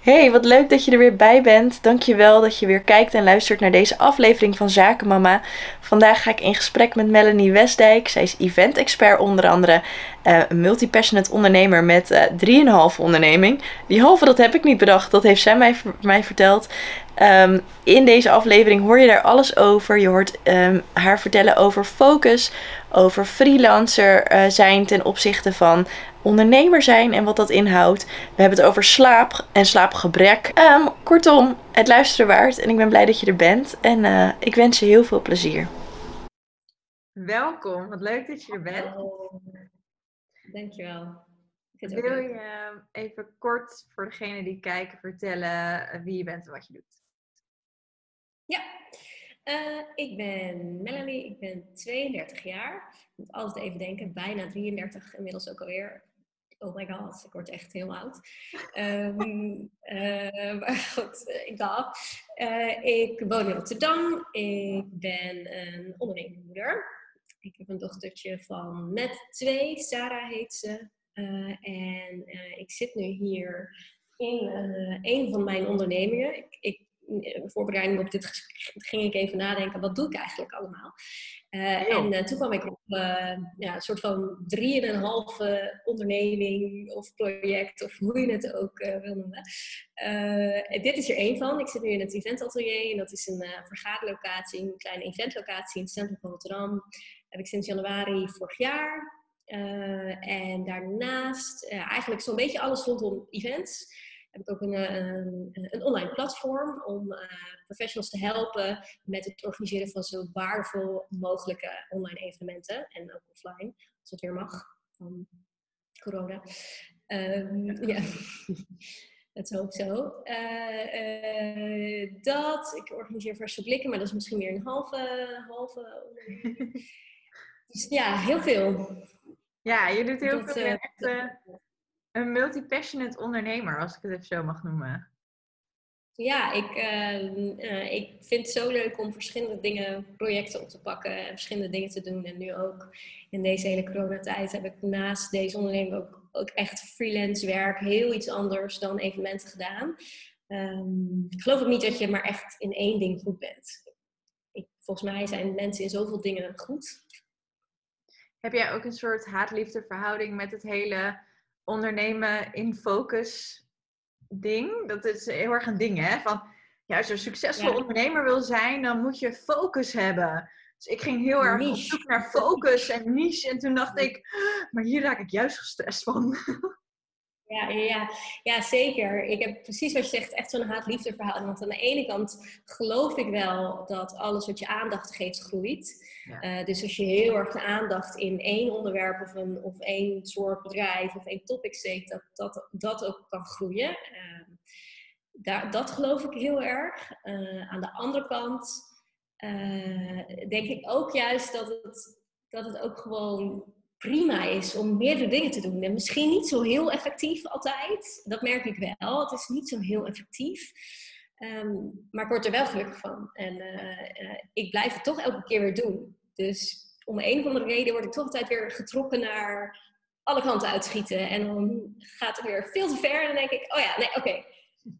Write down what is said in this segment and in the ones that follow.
Hey, wat leuk dat je er weer bij bent. Dankjewel dat je weer kijkt en luistert naar deze aflevering van Zakenmama. Vandaag ga ik in gesprek met Melanie Westdijk. Zij is event-expert onder andere, uh, een multi-passionate ondernemer met uh, 3,5 onderneming. Die halve dat heb ik niet bedacht, dat heeft zij mij, mij verteld. Um, in deze aflevering hoor je daar alles over. Je hoort um, haar vertellen over focus, over freelancer uh, zijn ten opzichte van ondernemer zijn en wat dat inhoudt. We hebben het over slaap en slaapgebrek. Um, kortom, het luisteren waard. En ik ben blij dat je er bent. En uh, ik wens je heel veel plezier. Welkom, wat leuk dat je er bent. Hallo. Dankjewel. Wil je even kort voor degene die kijken vertellen wie je bent en wat je doet? Ja, uh, ik ben Melanie, ik ben 32 jaar. Ik moet altijd even denken, bijna 33 inmiddels ook alweer. Oh my god, ik word echt heel oud. Um, maar goed, ik dacht. Uh, ik woon in Rotterdam. Ik ben een ondernemermoeder. Ik heb een dochtertje van net twee, Sarah heet ze. en ik zit nu hier in een van mijn ondernemingen. Ik, ik voorbereiding op dit gesprek ging ik even nadenken, wat doe ik eigenlijk allemaal? Uh, en uh, toen kwam ik op uh, ja, een soort van drieënhalve onderneming of project, of hoe je het ook wil noemen. dit is er één van. Ik zit nu in het eventatelier en dat is een vergaderlocatie, een kleine eventlocatie in het centrum van Rotterdam. heb ik sinds januari vorig jaar. en daarnaast eigenlijk zo'n beetje alles rondom events heb ik ook een, eh, een, een online platform om uh, professionals te helpen met het organiseren van zo waardevol mogelijke online evenementen en ook offline, als het weer mag van corona. Um, ja, dat is ook zo. Uh, dat, ik organiseer verse blikken, maar dat is misschien meer een halve, halve Dus ja, heel veel. Ja, je doet heel dat, veel. Echt, een multi-passionate ondernemer, als ik het even zo mag noemen. Ja, ik, uh, ik vind het zo leuk om verschillende dingen, projecten op te pakken en verschillende dingen te doen. En nu ook in deze hele coronatijd heb ik naast deze onderneming ook, ook echt freelance werk, heel iets anders dan evenementen gedaan. Um, ik geloof ook niet dat je maar echt in één ding goed bent. Ik, volgens mij zijn mensen in zoveel dingen goed. Heb jij ook een soort haat-liefde verhouding met het hele ondernemen in focus ding. Dat is heel erg een ding, hè? Van, ja, als je een succesvol ondernemer wil zijn, dan moet je focus hebben. Dus ik ging heel erg op zoek naar focus en niche. En toen dacht ik, maar hier raak ik juist gestrest van. Ja, ja, ja, zeker. Ik heb precies wat je zegt, echt zo'n haat-liefde verhaal. Want aan de ene kant geloof ik wel dat alles wat je aandacht geeft groeit. Uh, dus als je heel erg de aandacht in één onderwerp of, een, of één soort bedrijf of één topic steekt, dat dat, dat ook kan groeien. Uh, daar, dat geloof ik heel erg. Uh, aan de andere kant denk ik ook juist dat het, dat het ook gewoon prima is om meerdere dingen te doen. En misschien niet zo heel effectief altijd. Dat merk ik wel. Het is niet zo heel effectief. Um, maar ik word er wel gelukkig van. En uh, uh, ik blijf het toch elke keer weer doen. Dus om een of andere reden word ik toch altijd weer getrokken naar alle kanten uitschieten. En dan gaat het weer veel te ver. En dan denk ik, oh ja, nee, oké.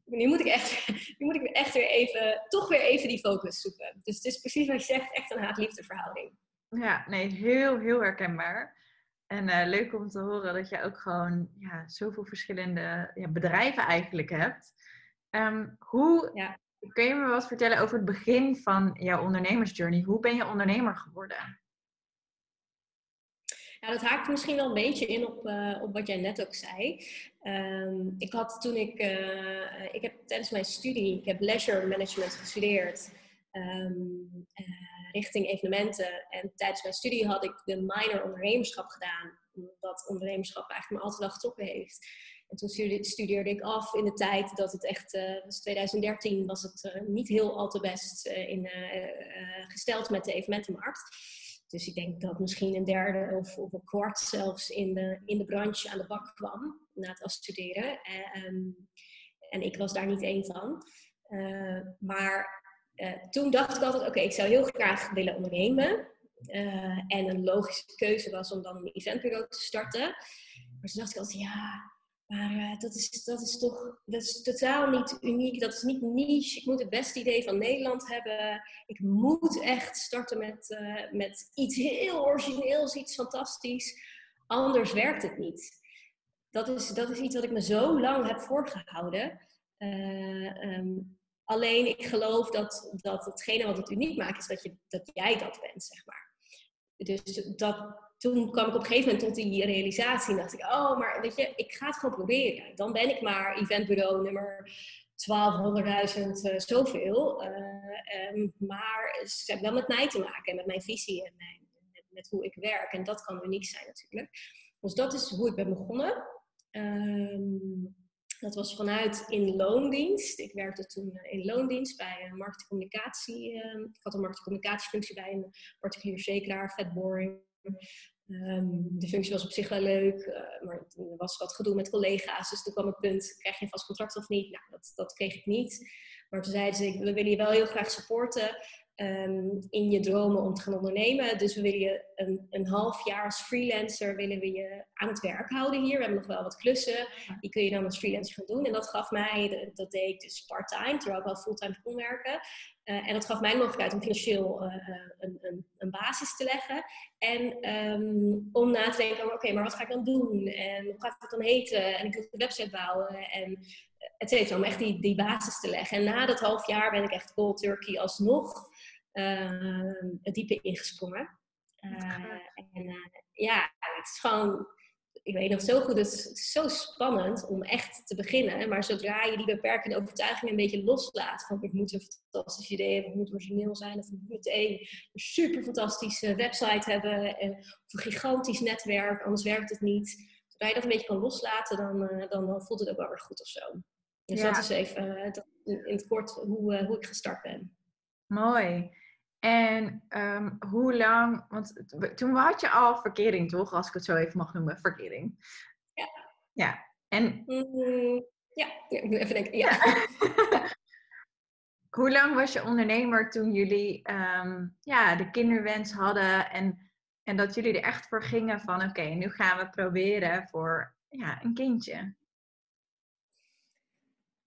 Nu moet ik echt, nu moet ik echt weer even, toch weer even die focus zoeken. Dus het is precies wat je zegt, echt een haat-liefde verhouding. Ja, nee, heel, heel herkenbaar. En uh, leuk om te horen dat je ook gewoon ja, zoveel verschillende ja, bedrijven eigenlijk hebt. Um, hoe ja. kun je me wat vertellen over het begin van jouw ondernemersjourney? Hoe ben je ondernemer geworden? Ja, dat haakt misschien wel een beetje in op, uh, op wat jij net ook zei. Um, ik had toen ik, uh, ik heb tijdens mijn studie, ik heb leisure management gestudeerd. Um, richting evenementen. En tijdens mijn studie had ik de minor ondernemerschap gedaan, omdat ondernemerschap eigenlijk me altijd wel getrokken heeft. En toen studeerde ik af in de tijd dat het echt, uh, was 2013, was het uh, niet heel al te best uh, in, gesteld met de evenementenmarkt. Dus ik denk dat misschien een derde of, of een kwart zelfs in de, in de branche aan de bak kwam na het afstuderen. Um, en ik was daar niet één van. maar uh, toen dacht ik altijd, oké, ik zou heel graag willen ondernemen. Uh, en een logische keuze was om dan een eventbureau te starten. Maar toen dacht ik altijd, ja, Maar uh, dat, is, dat is toch dat is totaal niet uniek. Dat is niet niche. Ik moet het beste idee van Nederland hebben. Ik moet echt starten met, met iets heel origineels, iets fantastisch. Anders werkt het niet. Dat is, dat is iets wat ik me zo lang heb voorgehouden. Um, alleen ik geloof dat, dat hetgene wat het uniek maakt, is dat, je, dat jij dat bent, zeg maar. Dus dat, toen kwam ik op een gegeven moment tot die realisatie. En dacht ik, oh, maar weet je, ik ga het gewoon proberen. Dan ben ik maar eventbureau nummer 1200.000 uh, zoveel. Uh, um, maar ze hebben wel met mij te maken en met mijn visie en mijn, met, hoe ik werk. En dat kan uniek zijn natuurlijk. Dus dat is hoe ik ben begonnen. Um, dat was vanuit in loondienst. Ik werkte toen eh, in loondienst bij een marketingcommunicatie. Uh, ik had een marketingcommunicatiefunctie bij een particulier verzekeraar, Vetboring. Um, de functie was op zich wel leuk, uh, maar er was wat gedoe met collega's. Dus toen kwam het punt, krijg je een vast contract of niet? Nou, dat, dat kreeg ik niet. Maar toen zeiden ze, we willen je wel heel graag supporten um, in je dromen om te gaan ondernemen. Dus we willen je een, een half jaar als freelancer willen we je aan het werk houden hier. We hebben nog wel wat klussen. Die kun je dan als freelancer gaan doen. En dat gaf mij, dat deed ik dus part-time, terwijl ik wel fulltime kon werken. Uh, en dat gaf mij de mogelijkheid om financieel uh, een, een, een, basis te leggen. En um, om na te denken, oké, maar wat ga ik dan doen? En hoe gaat het dan heten? En ik wil een website bouwen. En et cetera, om echt die, die basis te leggen. En na dat half jaar ben ik echt cold turkey alsnog het diepe ingesprongen. Uh, en uh, ja, het is gewoon, ik weet nog zo goed, het is zo spannend om echt te beginnen. Maar zodra je die beperkende overtuiging een beetje loslaat, van ik moet een fantastisch idee hebben, ik moet origineel zijn, of ik moet meteen een super fantastische website hebben, en, of een gigantisch netwerk, anders werkt het niet. Zodra je dat een beetje kan loslaten, dan, dan, dan voelt het ook wel weer goed of zo. Dus ja. dat is even dat, in het kort hoe, hoe ik gestart ben. Mooi. En um, hoe lang, want toen had je al verkering, toch? Als ik het zo even mag noemen, verkering. Ja. Ja. En... Mm, ja, ik moet even denken. Ja. hoe lang was je ondernemer toen jullie um, ja, de kinderwens hadden en, en dat jullie er echt voor gingen van oké, okay, nu gaan we proberen voor ja, een kindje?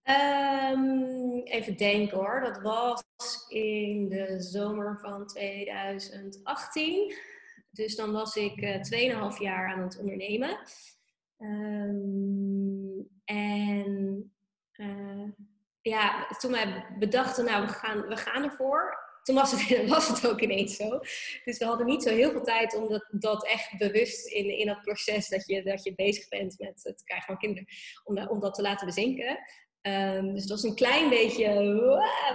Um, even denken hoor. Dat was in de zomer van 2018. Dus dan was ik uh, 2,5 jaar aan het ondernemen. Um, en uh, ja, toen wij bedachten, nou, we gaan, we gaan ervoor. Toen was het, was het ook ineens zo. Dus we hadden niet zo heel veel tijd om dat, dat echt bewust in, in dat proces dat je, dat je bezig bent met het krijgen van kinderen, om, om dat te laten bezinken. Um, dus het was een klein beetje,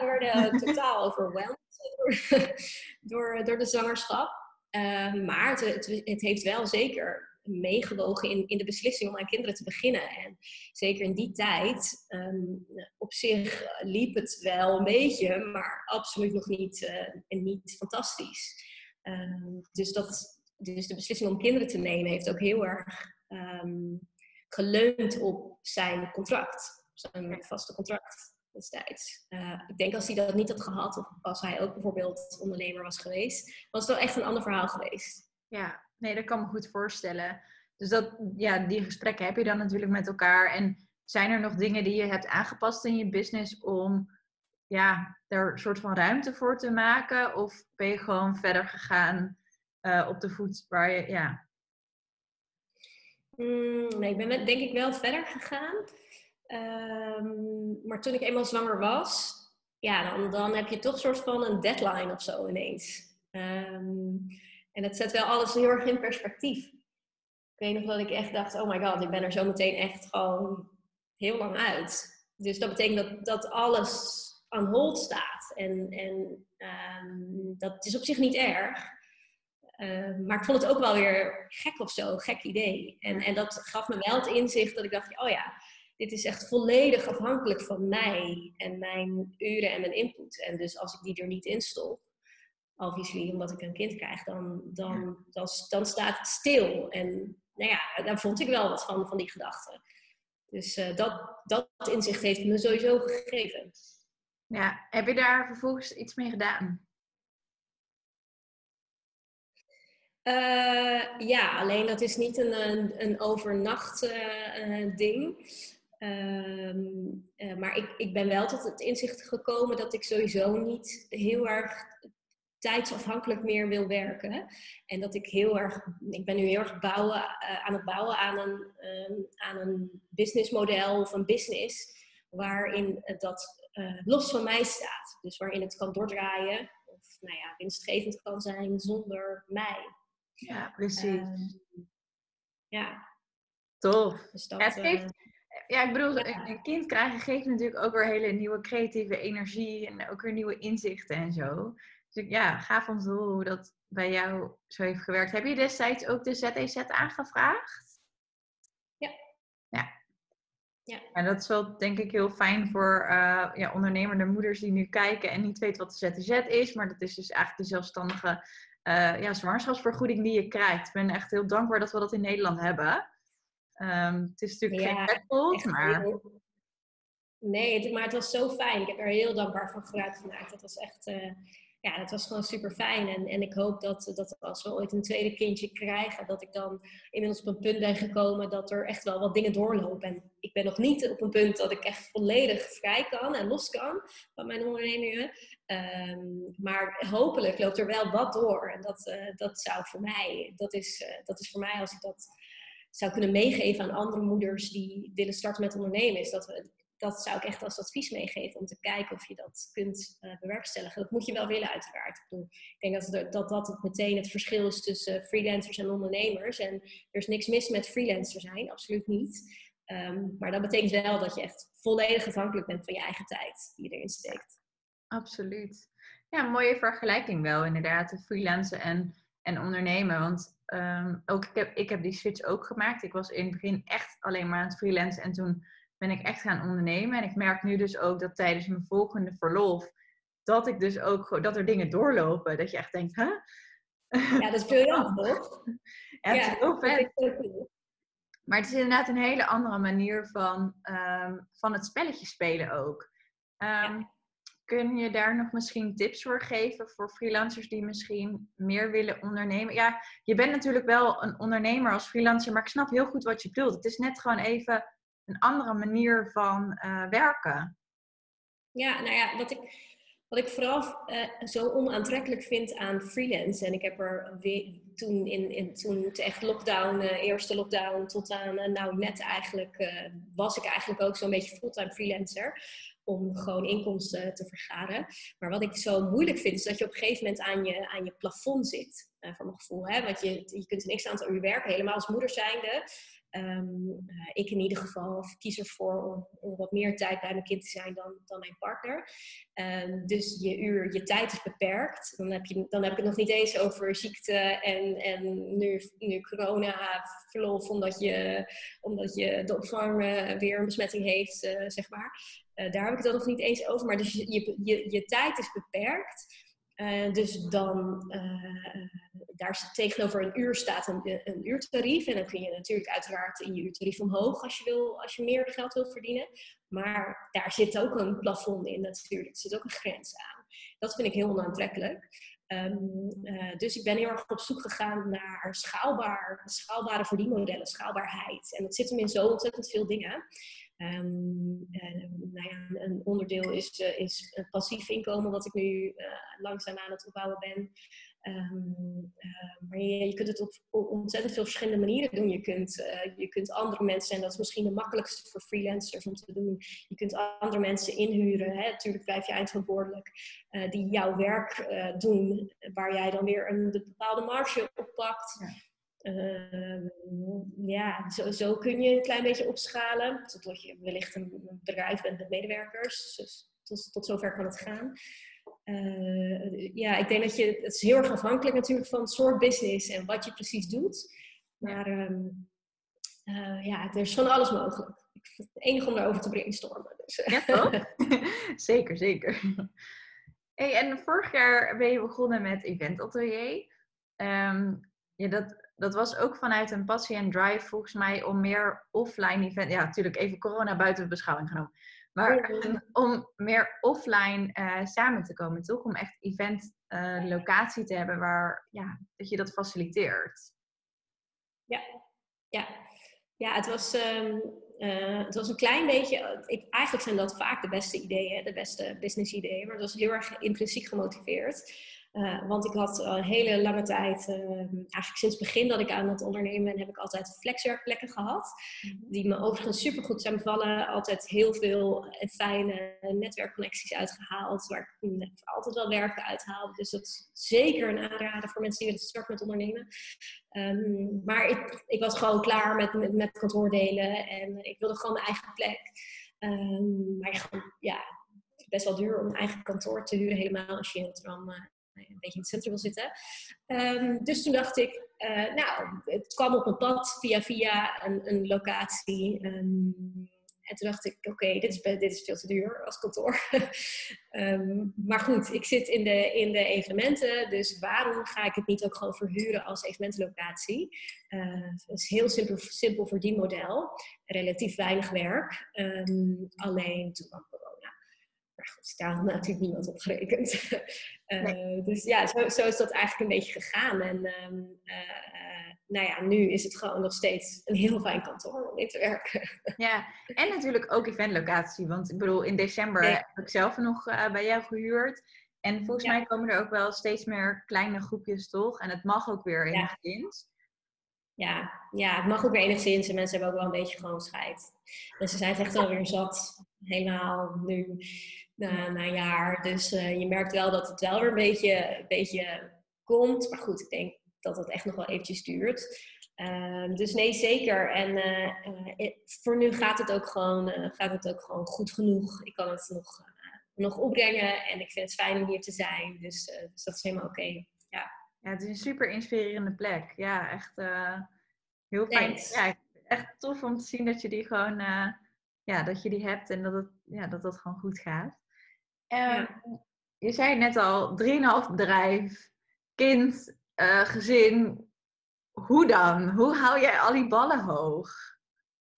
we werden totaal overweldigd door, door, door, de zangerschap. Um, maar het, het, het, heeft wel zeker meegewogen in, in de beslissing om aan kinderen te beginnen. En zeker in die tijd, um, op zich liep het wel een beetje, maar absoluut nog niet, uh, niet fantastisch. dus, dat, dus de beslissing om kinderen te nemen heeft ook heel erg geleund op zijn contract zijn vaste contract destijds. Uh, ik denk als hij dat niet had gehad, of als hij ook bijvoorbeeld ondernemer was geweest, was het wel echt een ander verhaal geweest. Ja, nee, dat kan me goed voorstellen. Dus dat, ja, die gesprekken heb je dan natuurlijk met elkaar. En zijn er nog dingen die je hebt aangepast in je business om ja, er een soort van ruimte voor te maken? Of ben je gewoon verder gegaan uh, op de voet waar je, ja... Mm, nee, ik ben denk ik wel verder gegaan. Um, maar toen ik eenmaal zwanger was, ja, dan, dan heb je toch een soort van een deadline of zo ineens. Um, en dat zet wel alles heel erg in perspectief. Ik weet nog dat ik echt dacht, oh my god, ik ben er zo meteen echt gewoon heel lang uit. Dus dat betekent dat, dat alles aan hold staat. En, en um, dat is op zich niet erg. Uh, maar ik vond het ook wel weer gek of zo, gek idee. En, en dat gaf me wel het inzicht dat ik dacht, oh ja, dit is echt volledig afhankelijk van mij en mijn uren en mijn input. En dus als ik die er niet in stop, obviously omdat ik een kind krijg, dan, dan, dan, dan staat het stil. En nou ja, daar vond ik wel wat van, van die gedachten. Dus uh, dat, dat inzicht heeft me sowieso gegeven. Ja, heb je daar vervolgens iets mee gedaan? Uh, ja, alleen dat is niet een, een, een overnacht uh, ding. Ehm, maar ik, ik ben wel tot het inzicht gekomen dat ik sowieso niet heel erg tijdsafhankelijk meer wil werken. En dat ik heel erg, ik ben nu heel erg bouwen, aan het bouwen aan een, um, aan een businessmodel of een business waarin dat los van mij staat. Dus waarin het kan doordraaien of nou ja, winstgevend kan zijn zonder mij. Ja, precies. Ehm, ja. Tof. Dus dat, ja, geeft, ja, ik bedoel, een kind krijgen geeft natuurlijk ook weer hele nieuwe creatieve energie en ook weer nieuwe inzichten en zo. Dus ja, gaaf te horen hoe dat bij jou zo heeft gewerkt. Heb je destijds ook de ZEZ aangevraagd? Ja. Ja. Ja. En dat is wel denk ik heel fijn voor uh, ja, ondernemende moeders die nu kijken en niet weten wat de ZTZ is. Maar dat is dus eigenlijk de zelfstandige uh, ja, zwangerschapsvergoeding die je krijgt. Ik ben echt heel dankbaar dat we dat in Nederland hebben. Um, het is natuurlijk geen vetpot, maar... Nee, maar het was zo fijn. Ik heb er heel dankbaar van gebruik gemaakt. Dat was echt... Uh, ja, dat was gewoon super fijn. En, en ik hoop dat, dat als we ooit een tweede kindje krijgen, dat ik dan inmiddels op een punt ben gekomen dat er echt wel wat dingen doorlopen. En ik ben nog niet op een punt dat ik echt volledig vrij kan en los kan van mijn ondernemingen. Ehm, maar hopelijk loopt er wel wat door. En dat, uh, dat zou voor mij, dat is, uh, dat is voor mij als ik dat zou kunnen meegeven aan andere moeders die willen starten met ondernemen, is dat we dat zou ik echt als advies meegeven om te kijken of je dat kunt uh, bewerkstelligen. Dat moet je wel willen, uiteraard. Ik, ik denk dat, dat dat meteen het verschil is tussen freelancers en ondernemers. En er is niks mis met freelancer zijn, absoluut niet. Um, maar dat betekent wel dat je echt volledig afhankelijk bent van je eigen tijd die je erin steekt. Absoluut. Ja, mooie vergelijking wel, inderdaad. Freelancen en, en ondernemen. Want um, ook, ik, heb, ik heb die switch ook gemaakt. Ik was in het begin echt alleen maar aan het freelancen. En toen ben ik echt gaan ondernemen. En ik merk nu dus ook dat tijdens mijn volgende verlof, dat ik dus ook dat er dingen doorlopen. Dat je echt denkt, hè? Huh? Ja, dat is briljant, toch? ja, het is heel vet. Maar het is inderdaad een hele andere manier van, um, van het spelletje spelen ook. Um, Kun je daar nog misschien tips voor geven voor freelancers die misschien meer willen ondernemen? Ja, je bent natuurlijk wel een ondernemer als freelancer, maar ik snap heel goed wat je bedoelt. Het is net gewoon even een andere manier van uh, werken. Ja, nou ja, wat ik, wat ik vooral uh, zo onaantrekkelijk vind aan freelance, en ik heb er toen, in, in, toen echt lockdown, uh, eerste lockdown, tot aan nou net eigenlijk, was ik eigenlijk ook zo'n beetje fulltime freelancer om gewoon inkomsten te vergaren. Maar wat ik zo moeilijk vind, is dat je op een gegeven moment aan je, aan je plafond zit, uh, voor mijn gevoel. Hè? Want je, je kunt een x aantal uur werken, helemaal als moeder zijnde. Um, ik in ieder geval kies ervoor om, om, wat meer tijd bij mijn kind te zijn dan, dan mijn partner. Um, dus je uur, je tijd is beperkt. Dan heb, je, dan heb ik het nog niet eens over ziekte en, en nu, nu corona verlof omdat je, omdat je de opvang uh, weer een besmetting heeft, zeg maar. Uh, daar heb ik het nog niet eens over. Maar dus je, je, je, je tijd is beperkt. Uh, dus dan, uh, daar tegenover een uur staat een, een uurtarief. En dan kun je natuurlijk uiteraard in je uurtarief omhoog als je, wil, als je meer geld wil verdienen. Maar daar zit ook een plafond in natuurlijk. Er zit ook een grens aan. Dat vind ik heel onaantrekkelijk. Uh, dus ik ben heel erg op zoek gegaan naar schaalbaar, schaalbare verdienmodellen, schaalbaarheid. En dat zit hem in zo ontzettend veel dingen. Um, nou ja, een onderdeel is, uh, is passief inkomen, wat ik nu uh, langzaam aan het opbouwen ben. Um, maar je, kunt het op, op, ontzettend veel verschillende manieren doen. Je kunt, je kunt andere mensen, en dat is misschien de makkelijkste voor freelancers om te doen, je kunt andere mensen inhuren. Hè? Natuurlijk blijf je eindverantwoordelijk, die jouw werk doen, waar jij dan weer een bepaalde marge oppakt. Ja. Uh, ja, zo, zo, kun je een klein beetje opschalen. Totdat je wellicht een bedrijf bent met medewerkers. Dus tot, tot zover kan het gaan. Uh, ja, ik denk dat je. Het is heel erg afhankelijk natuurlijk van het soort business en wat je precies doet. Maar um, uh, ja, er is van alles mogelijk. Ik vind het enig om daarover te brainstormen. Dus. Ja, toch? zeker, zeker. Hey, en vorig jaar ben je begonnen met Event Atelier. Um, ja, dat, dat was ook vanuit een passie en drive volgens mij om meer offline event. Ja, natuurlijk even corona buiten de beschouwing genomen. Maar om meer offline uh, samen te komen, toch? Om echt event uh, locatie te hebben waar ja, dat je dat faciliteert. Ja, ja. ja het, was, um, uh, het was een klein beetje. Ik, eigenlijk zijn dat vaak de beste ideeën, de beste business ideeën, maar het was heel erg intrinsiek gemotiveerd. Uh, want ik had een hele lange tijd, uh, eigenlijk sinds het begin dat ik aan het ondernemen ben, heb ik altijd flexwerkplekken gehad. Mhm. Die me overigens supergoed zijn bevallen. Altijd heel veel fijne netwerkconnecties uitgehaald. Waar ik altijd wel werken uithaalde. Dus dat is zeker een aanrader voor mensen die willen starten met ondernemen. Um, maar ik, ik, was gewoon klaar met, met, met kantoordelen. En ik wilde gewoon mijn eigen plek. Um, maar ja, best wel duur om een eigen kantoor te huren. Helemaal als je in Rotterdam een beetje in het centrum wil zitten. Um, dus toen dacht ik, uh, nou, het kwam op mijn pad via via een, een locatie. Um, en toen dacht ik, oké, dit, is, dit is veel te duur als kantoor. um, maar goed, ik zit in de, in de evenementen, dus waarom ga ik het niet ook gewoon verhuren als evenementenlocatie? Uh, is heel simpel, simpel verdienmodel, relatief weinig werk. alleen toen kwam goed, daar had natuurlijk niemand op gerekend. uh, Dus ja, zo, zo, is dat eigenlijk een beetje gegaan. En uh, uh, nou ja, nu is het gewoon nog steeds een heel fijn kantoor om in te werken. Ja, en natuurlijk ook eventlocatie. Want ik bedoel, in december heb ik zelf nog eh, bij jou gehuurd. En volgens mij komen er ook wel steeds meer kleine groepjes, toch? En het mag ook weer enigszins. Ja, ja, het mag ook weer enigszins. En mensen hebben ook wel een beetje gewoon scheid. En ze zijn het echt alweer zat. Helemaal nu na, na een jaar. Dus uh, je merkt wel dat het wel weer een beetje, een beetje komt. Maar goed, ik denk dat het echt nog wel eventjes duurt. Uh, dus nee, zeker. En uh, voor nu gaat het, ook gewoon, gaat het ook gewoon goed genoeg. Ik kan het nog, nog opbrengen en ik vind het fijn om hier te zijn. Dus, dus dat is helemaal oké. Okay. Ja. ja, het is een super inspirerende plek. Ja, echt heel fijn. Ja, echt tof om te zien dat je die gewoon ja, dat je die hebt en dat het, ja, dat, dat gewoon goed gaat. Uh, Je zei net al, 3,5 bedrijf, kind, uh, gezin. Hoe dan? Hoe hou jij al die ballen hoog?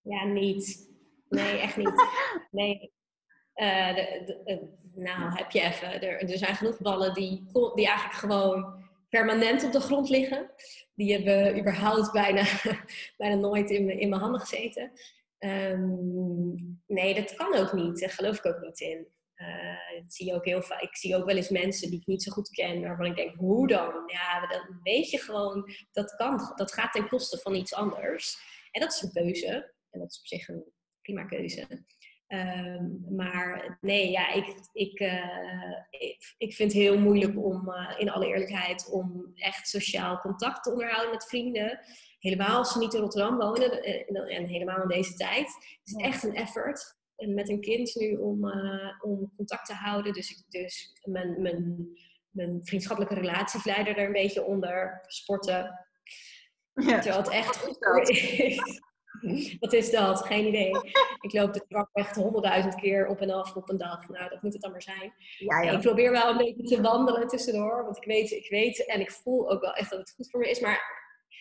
Ja, niet. Nee, echt niet. Nee. Uh, de, de, nou, heb je even. Er, er, zijn genoeg ballen die, die eigenlijk gewoon permanent op de grond liggen. Die hebben überhaupt bijna, bijna nooit in, in mijn handen gezeten. Um, nee, dat kan ook niet. Daar geloof ik ook niet in. Uh, zie je ook heel vaak. Ik zie ook wel eens mensen die ik niet zo goed ken, waarvan ik denk, hoe dan? Ja, dan weet je gewoon, dat kan, dat gaat ten koste van iets anders. En dat is een keuze. En dat is op zich een prima keuze. Um, maar nee, ja, ik, ik, uh, ik, ik, vind het heel moeilijk om, uh, in alle eerlijkheid, om echt sociaal contact te onderhouden met vrienden. Helemaal als ze niet in Rotterdam wonen en, en helemaal in deze tijd. Het is echt een effort met een kind nu om, uh, om contact te houden. Dus, ik, dus mijn, mijn, mijn vriendschappelijke relaties leiden er een beetje onder. Sporten. Ja. Terwijl het echt goed is. Wat is dat? Geen idee. Ik loop de trap echt honderdduizend keer op en af op een dag. Nou, dat moet het dan maar zijn. Ja, ja. Ik probeer wel een beetje te wandelen tussendoor. Want ik weet, ik weet en ik voel ook wel echt dat het goed voor me is. Maar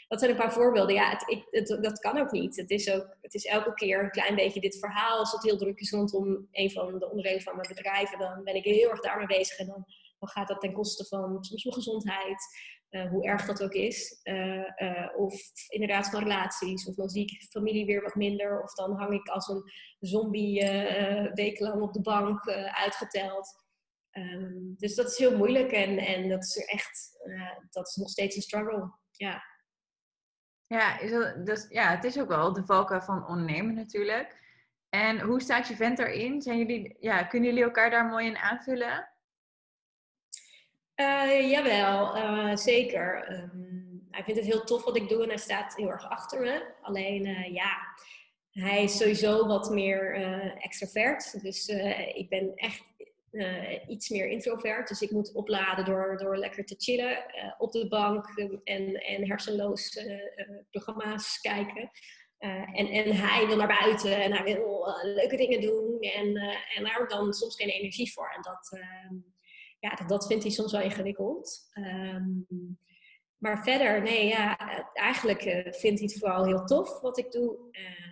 dat zijn een paar voorbeelden. Ja, ik, het, dat kan ook niet. Het is, ook, het is elke keer een klein beetje dit verhaal. Als het heel druk is rondom een van de onderdelen van mijn bedrijven, dan ben ik heel erg daarmee bezig. En dan, dan gaat dat ten koste van soms mijn gezondheid, uh, hoe erg dat ook is. Uh, uh, of inderdaad van relaties. Of dan zie ik familie weer wat minder. Of dan hang ik als een zombie wekenlang op de bank uitgeteld. Um, dus dat is heel moeilijk en, en dat is echt, dat is nog steeds een struggle. Ja. Ja, dus, ja, het is ook wel de valkuil van ondernemen natuurlijk. En hoe staat je vent erin? Zijn jullie, ja, kunnen jullie elkaar daar mooi in aanvullen? Uh, jawel, uh, zeker. Um, hij vindt het heel tof wat ik doe en hij staat heel erg achter me. Alleen, uh, ja, hij is sowieso wat meer extravert. Dus ik ben echt uh, iets meer introvert. Dus ik moet opladen door, door lekker te chillen uh, op de bank en, en hersenloos programma's kijken. en, en hij wil naar buiten en hij wil leuke dingen doen. En, en daar heb ik dan soms geen energie voor. En dat, ehm, ja, dat, dat vindt hij soms wel ingewikkeld. Um, maar verder, nee, ja, eigenlijk vindt hij het vooral heel tof wat ik doe.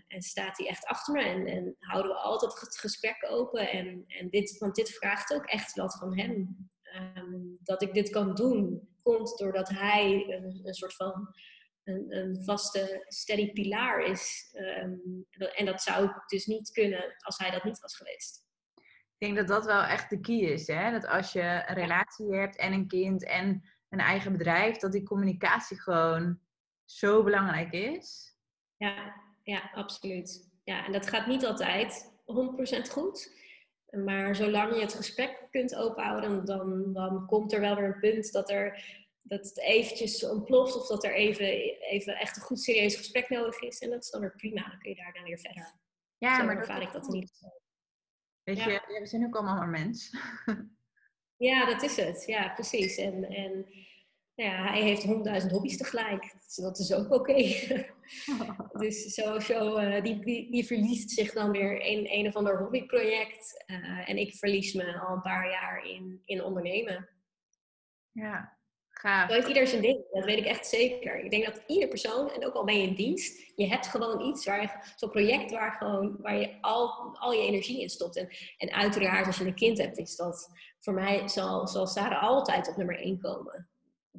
En staat hij echt achter me. En, en, houden we altijd het gesprek open. En, en dit, want dit vraagt ook echt wat van hem. Um, dat ik dit kan doen, komt doordat hij een, een soort van een, een, vaste, steady pilaar is. Um, en dat zou ik dus niet kunnen als hij dat niet was geweest. Ik denk dat dat wel echt de key is. Hè? Dat als je een relatie hebt en een kind en een eigen bedrijf, dat die communicatie gewoon zo belangrijk is. Ja, ja absoluut. Ja, en dat gaat niet altijd 100% goed. Maar zolang je het gesprek kunt openhouden, dan, dan komt er wel weer een punt dat, er, dat het eventjes ontploft of dat er even, even echt een goed serieus gesprek nodig is. En dat is dan weer prima, dan kun je daar dan weer verder. Ja, Zo maar ervaar ik dat niet. Weet je, we zijn ook allemaal maar mens. Ja, dat is het. Ja, precies. En, en ja, hij heeft honderdduizend hobby's tegelijk. Dus dat is ook oké. dus zo, zo, uh, die, die, die, verliest zich dan weer in een of ander hobbyproject. Uh, en ik verlies me al een paar jaar in, in ondernemen. Ja, gaaf. Zo heeft ieder zijn ding. Dat weet ik echt zeker. Ik denk dat ieder persoon, en ook al ben je in dienst, je hebt gewoon iets waar je, zo'n project waar, gewoon, waar je al, al je energie in stopt. En, en uiteraard, als je een kind hebt, is dat voor mij zal, zal Sarah altijd op nummer 1 komen.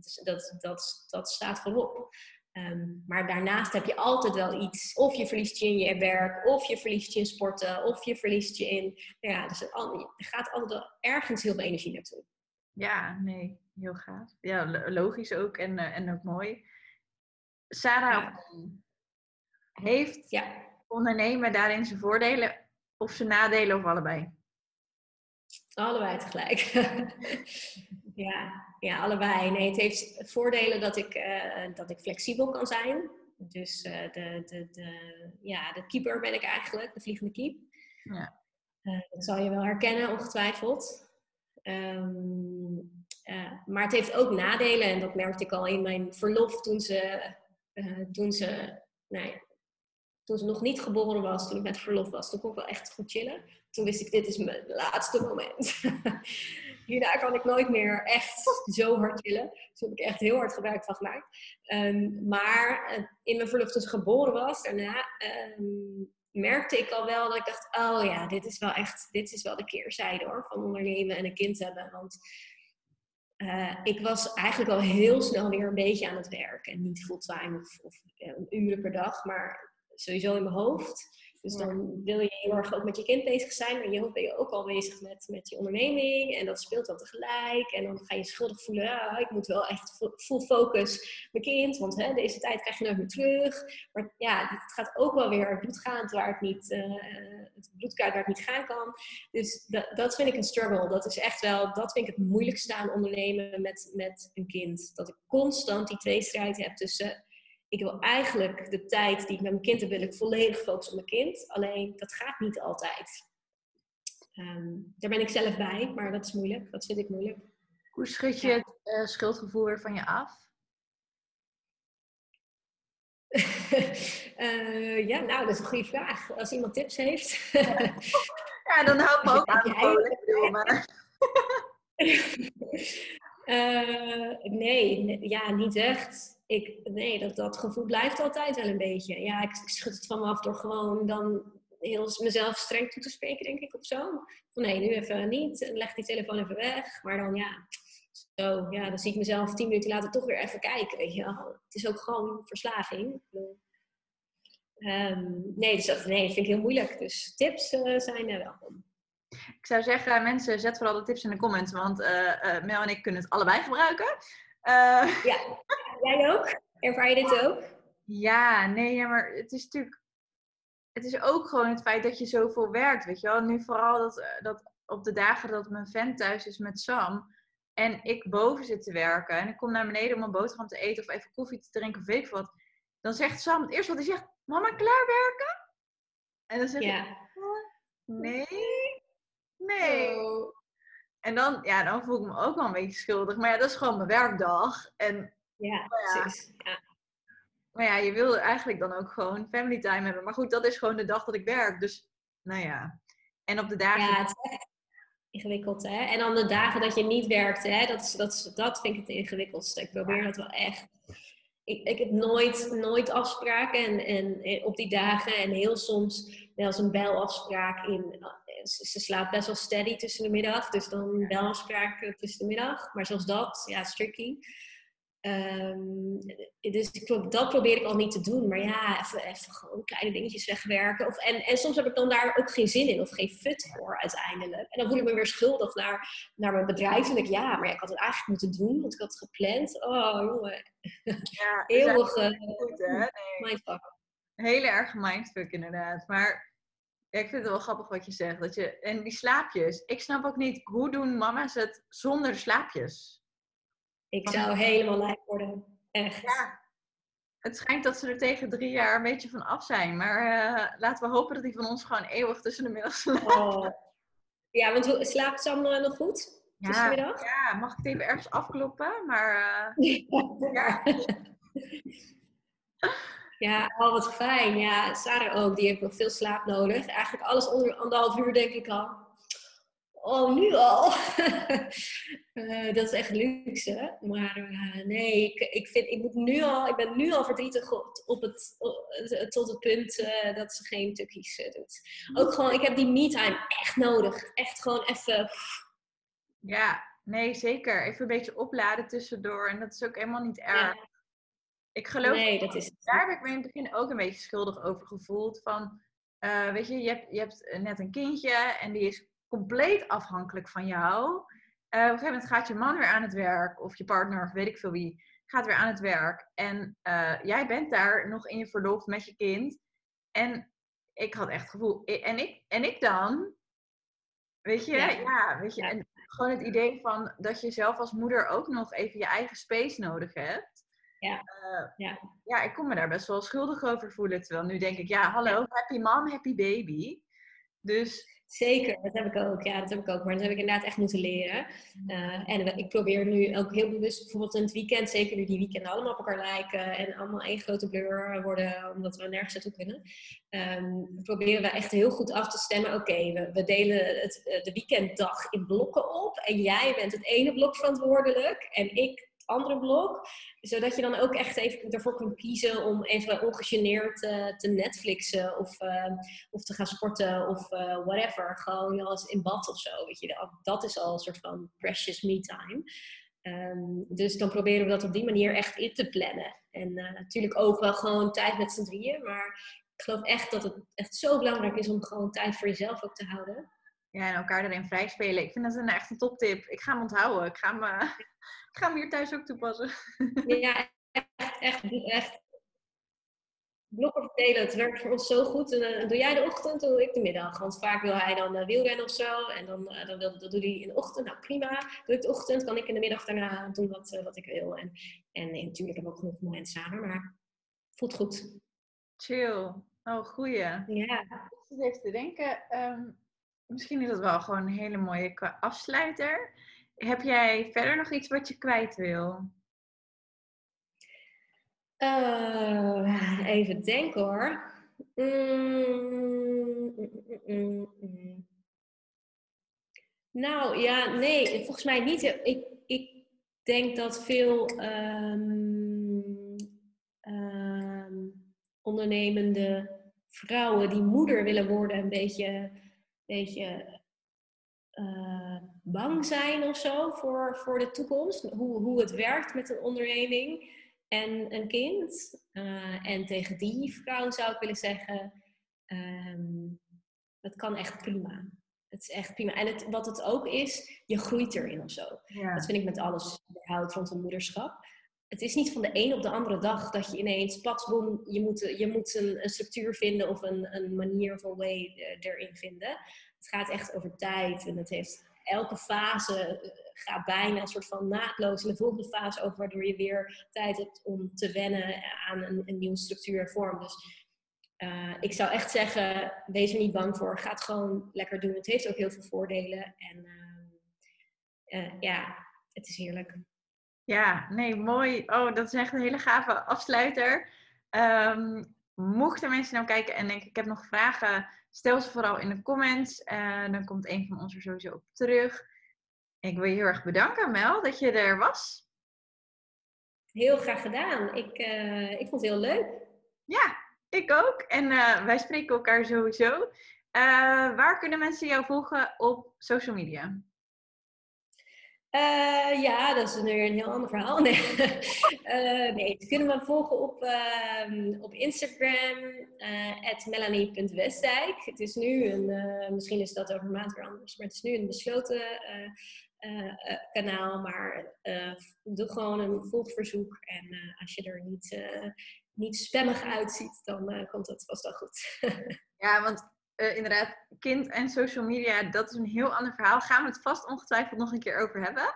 Dat, dat, dat, dat staat voorop. Um, maar daarnaast heb je altijd wel iets. Of je verliest je in je werk, of je verliest je in sporten, of je verliest je in. Nou ja, dus er gaat altijd wel ergens heel veel energie naartoe. Ja, nee, heel gaaf. Ja, logisch ook en, uh, en ook mooi. Sarah, ja. heeft ja. ondernemen daarin zijn voordelen of zijn nadelen of allebei? Allebei tegelijk. ja, ja, allebei. Nee, het heeft voordelen dat ik, uh, dat ik flexibel kan zijn. Dus uh, de, de, de, ja, de keeper ben ik eigenlijk, de vliegende keep. Ja. Uh, dat zal je wel herkennen, ongetwijfeld. Um, maar het heeft ook nadelen en dat merkte ik al in mijn verlof toen ze, toen ze, nou ja, toen ze nog niet geboren was, toen ik met verlof was. Toen kon ik wel echt goed chillen toen wist ik, dit is mijn laatste moment. Hierna kan ik nooit meer echt zo hard chillen. Dus heb ik echt heel hard gebruik van gemaakt. Um, maar eh, in mijn verlof toen ze geboren was, daarna um, merkte ik al wel dat ik dacht, oh ja, dit is wel echt, dit is wel de keerzijde hoor, van ondernemen en een kind hebben. Want uh, ik was eigenlijk al heel snel weer een beetje aan het werk. En niet fulltime of, of uh, uren per dag, maar sowieso in mijn hoofd. Dus dan wil je heel erg ook met je kind bezig zijn, maar je ben je ook al bezig met, met je onderneming. En dat speelt dan tegelijk. En dan ga je schuldig voelen, ah, ik moet wel echt full focus mijn kind, want hè, deze tijd krijg je nooit meer terug. Maar ja, het gaat ook wel weer bloedgaand waar het niet, uh, het bloedkuit waar het niet gaan kan. Dus dat, dat vind ik een struggle. Dat is echt wel, dat vind ik het moeilijkste aan ondernemen met, met een kind. Dat ik constant die tweestrijd heb tussen ik wil eigenlijk de tijd die ik met mijn kind heb, wil ik volledig focussen op mijn kind. Alleen dat gaat niet altijd. Um, daar ben ik zelf bij, maar dat is moeilijk. Dat vind ik moeilijk. Hoe schud je het uh, schuldgevoel weer van je af? uh, ja, nou, dat is een goede vraag. Als iemand tips heeft. ja, dan hou ik ook aan. Maar... uh, nee, ja, niet echt ik, nee, dat, dat gevoel blijft altijd wel een beetje. Ja, ik, schud het van me af door gewoon dan heel mezelf streng toe te spreken, denk ik, of zo. Van nee, nu even niet. Leg die telefoon even weg. Maar dan ja, zo, ja, dan zie ik mezelf tien minuten later toch weer even kijken. Weet je Het is ook gewoon verslaving. Um, nee, dus dat, nee, vind ik heel moeilijk. Dus tips uh, zijn uh, welkom. Ik zou zeggen, mensen, zet vooral de tips in de comments. Want uh, Mel en ik kunnen het allebei gebruiken. Ja, jij ook? Ervaar je dit ook? Ja, nee, ja, maar het is natuurlijk. Het is ook gewoon het feit dat je zoveel werkt, weet je wel. Nu vooral dat, eh, dat op de dagen dat mijn vent thuis is met Sam en ik boven zit te werken en ik kom naar beneden om een boterham te eten of even koffie te drinken of weet ik wat. Dan zegt Sam het eerste wat hij zegt, mama klaarwerken? En dan zeg ja. ik, nee, nee. Oh. En dan, ja, dan voel ik me ook wel een beetje schuldig. Maar ja, dat is gewoon mijn werkdag. En ja, precies. Ja. Maar ja, je wil eigenlijk dan ook gewoon family time hebben. Maar goed, dat is gewoon de dag dat ik werk. Dus, nou ja. En op de dagen... Ja, het ingewikkeld. Hè? En dan de dagen dat je niet werkt, hè? Dat, is, dat, is, dat vind ik het ingewikkeldste. Ik probeer dat wel echt. Ik, ik heb nooit, nooit afspraken en, en, op die dagen. En heel soms wel eens een belafspraak in. Ze slaapt best wel steady tussen de middag. Dus dan een belafspraak tussen de middag. Maar zelfs dat, ja, is tricky. Um, dus dat probeer ik al niet te doen. Maar ja, even, even gewoon kleine dingetjes wegwerken. Of, en, en soms heb ik dan daar ook geen zin in of geen fut voor uiteindelijk. En dan voel ik me weer schuldig naar, naar mijn bedrijf. En denk ik, ja, maar ja, ik had het eigenlijk moeten doen, want ik had het gepland. Oh, jongen. Ja, Eeuwige goed, hè? Nee. Hele erg mindfuck inderdaad. Maar ja, ik vind het wel grappig wat je zegt. Dat je, en die slaapjes. Ik snap ook niet, hoe doen mama's het zonder slaapjes? Ik zou helemaal lijp worden. Echt. Ja. Het schijnt dat ze er tegen drie jaar een beetje van af zijn. Maar uh, laten we hopen dat die van ons gewoon eeuwig tussen de middag slaapt. Oh. Ja, want slaapt Sam nog goed? Ja, ja, mag ik het even ergens afkloppen? Maar uh, ja. ja, al wat fijn. Ja, Sarah ook. Die heeft nog veel slaap nodig. Eigenlijk alles onder anderhalf uur denk ik al. Oh, nu al? uh, dat is echt luxe. Maar uh, nee, ik, ik, vind, ik, moet nu al, ik ben nu al verdrietig op het, tot het punt uh, dat ze geen tukkies doet. Ook gewoon, ik heb die me-time echt nodig. Echt gewoon even... Ja, nee, zeker. Even een beetje opladen tussendoor. En dat is ook helemaal niet erg. Ja. Ik geloof, nee, dat is daar heb ik me in het begin ook een beetje schuldig over gevoeld. Van, weet je, je hebt, je hebt net een kindje en die is compleet afhankelijk van jou. Uh, op een gegeven moment gaat je man weer aan het werk, of je partner, of weet ik veel wie, gaat weer aan het werk. En uh, jij bent daar nog in je verlof met je kind. En ik had echt het gevoel, en ik, en ik dan? Weet je, ja, ja weet je. Ja. En gewoon het idee van dat je zelf als moeder ook nog even je eigen space nodig hebt. Ja. Uh, ja. ja, ik kon me daar best wel schuldig over voelen. Terwijl nu denk ik, ja, hallo, happy mom, happy baby. Dus Zeker, dat heb ik ook. Ja, dat heb ik ook. Maar dat heb ik inderdaad echt moeten leren. Uh, en ik probeer nu ook heel bewust, bijvoorbeeld in het weekend, zeker nu die weekenden allemaal op elkaar lijken en allemaal één grote blur worden, omdat we nergens naartoe kunnen. Um, proberen we echt heel goed af te stemmen. Oké, we, we, delen het, eh, de weekenddag in blokken op. En jij bent het ene blok verantwoordelijk en ik andere blok. Zodat je dan ook echt even ervoor kunt kiezen om even ongegeneerd uh, te Netflixen of, uh, of te gaan sporten of uh, whatever. Gewoon als in bad of zo. Weet je. Dat is al een soort van precious me time. Um, dus dan proberen we dat op die manier echt in te plannen. En natuurlijk ook wel gewoon tijd met z'n drieën. Maar ik geloof echt dat het echt zo belangrijk is om gewoon tijd voor jezelf ook te houden. Ja, en elkaar erin vrij spelen. Ik vind dat een echt een toptip. Ik ga hem onthouden. Ik ga hem, ik ga hem hier thuis ook toepassen. Ja, echt, echt, echt. Blokken verdelen, het werkt voor ons zo goed. En, dan doe jij de ochtend, dan doe ik de middag. Want vaak wil hij dan uh, wielrennen of zo. En dan, dan, wil, dan doe hij in de ochtend. Nou prima, doe ik de ochtend. Kan ik in de middag daarna doen wat, wat ik wil. En, en natuurlijk hebben we ook genoeg momenten samen. Maar voelt goed. Chill. Oh, goeie. Ja. Ik zit even te denken. Um, misschien is dat wel gewoon een hele mooie afsluiter. Heb jij verder nog iets wat je kwijt wil? Uh, even denken hoor. Mm, mm, mm, nou ja, nee, volgens mij niet. Ik, ik denk dat veel um, um, ondernemende vrouwen die moeder willen worden, een beetje beetje uh, bang zijn of zo voor, voor de toekomst. Hoe, hoe het werkt met een onderneming en een kind. Uh, en tegen die vrouw zou ik willen zeggen, um, dat kan echt prima. Het is echt prima. En het, wat het ook is, je groeit erin of zo. Dat vind ik met alles überhaupt rondom moederschap. Het is niet van de een op de andere dag dat je ineens, patsboom, je moet, je moet een, structuur vinden of een, een manier of een way erin vinden. Het gaat echt over tijd en het heeft elke fase eh, gaat bijna een soort van naadloos in de volgende fase over, waardoor je weer tijd hebt om te wennen aan een, een nieuwe structuur en vorm. Dus uh, ik zou echt zeggen, wees er niet bang voor. Ga het gewoon lekker doen. Het heeft ook heel veel voordelen. En ja, het is heerlijk. Ja, nee, mooi. Oh, dat is echt een hele gave afsluiter. Um, mochten mensen nou kijken en denken, ik heb nog vragen, stel ze vooral in de comments. Uh, dan komt een van ons er sowieso op terug. Ik wil je heel erg bedanken, Mel, dat je er was. Heel graag gedaan. Ik, uh, ik vond het heel leuk. Ja, ik ook. En uh, wij spreken elkaar sowieso. waar kunnen mensen jou volgen op social media? Uh, ja, dat is nu een heel ander verhaal. Nee, uh, nee me volgen op, uh, op Instagram, uh, melanie.westdijk. Het is nu een, misschien is dat over maand weer anders, maar het is nu een besloten kanaal. Maar doe gewoon een volgverzoek en als je er niet, niet spammig uitziet, dan komt dat vast wel goed. ja, want uh, inderdaad, kind en social media, dat is een heel ander verhaal. Gaan we het vast ongetwijfeld nog een keer over hebben.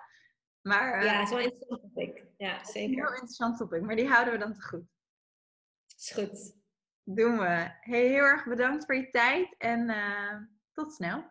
Maar, uh, ja, het is wel een interessant topic. Ja, zeker. Een heel interessant topic, maar die houden we dan te goed. Is goed. Doen we. Hey, heel erg bedankt voor je tijd en uh, tot snel.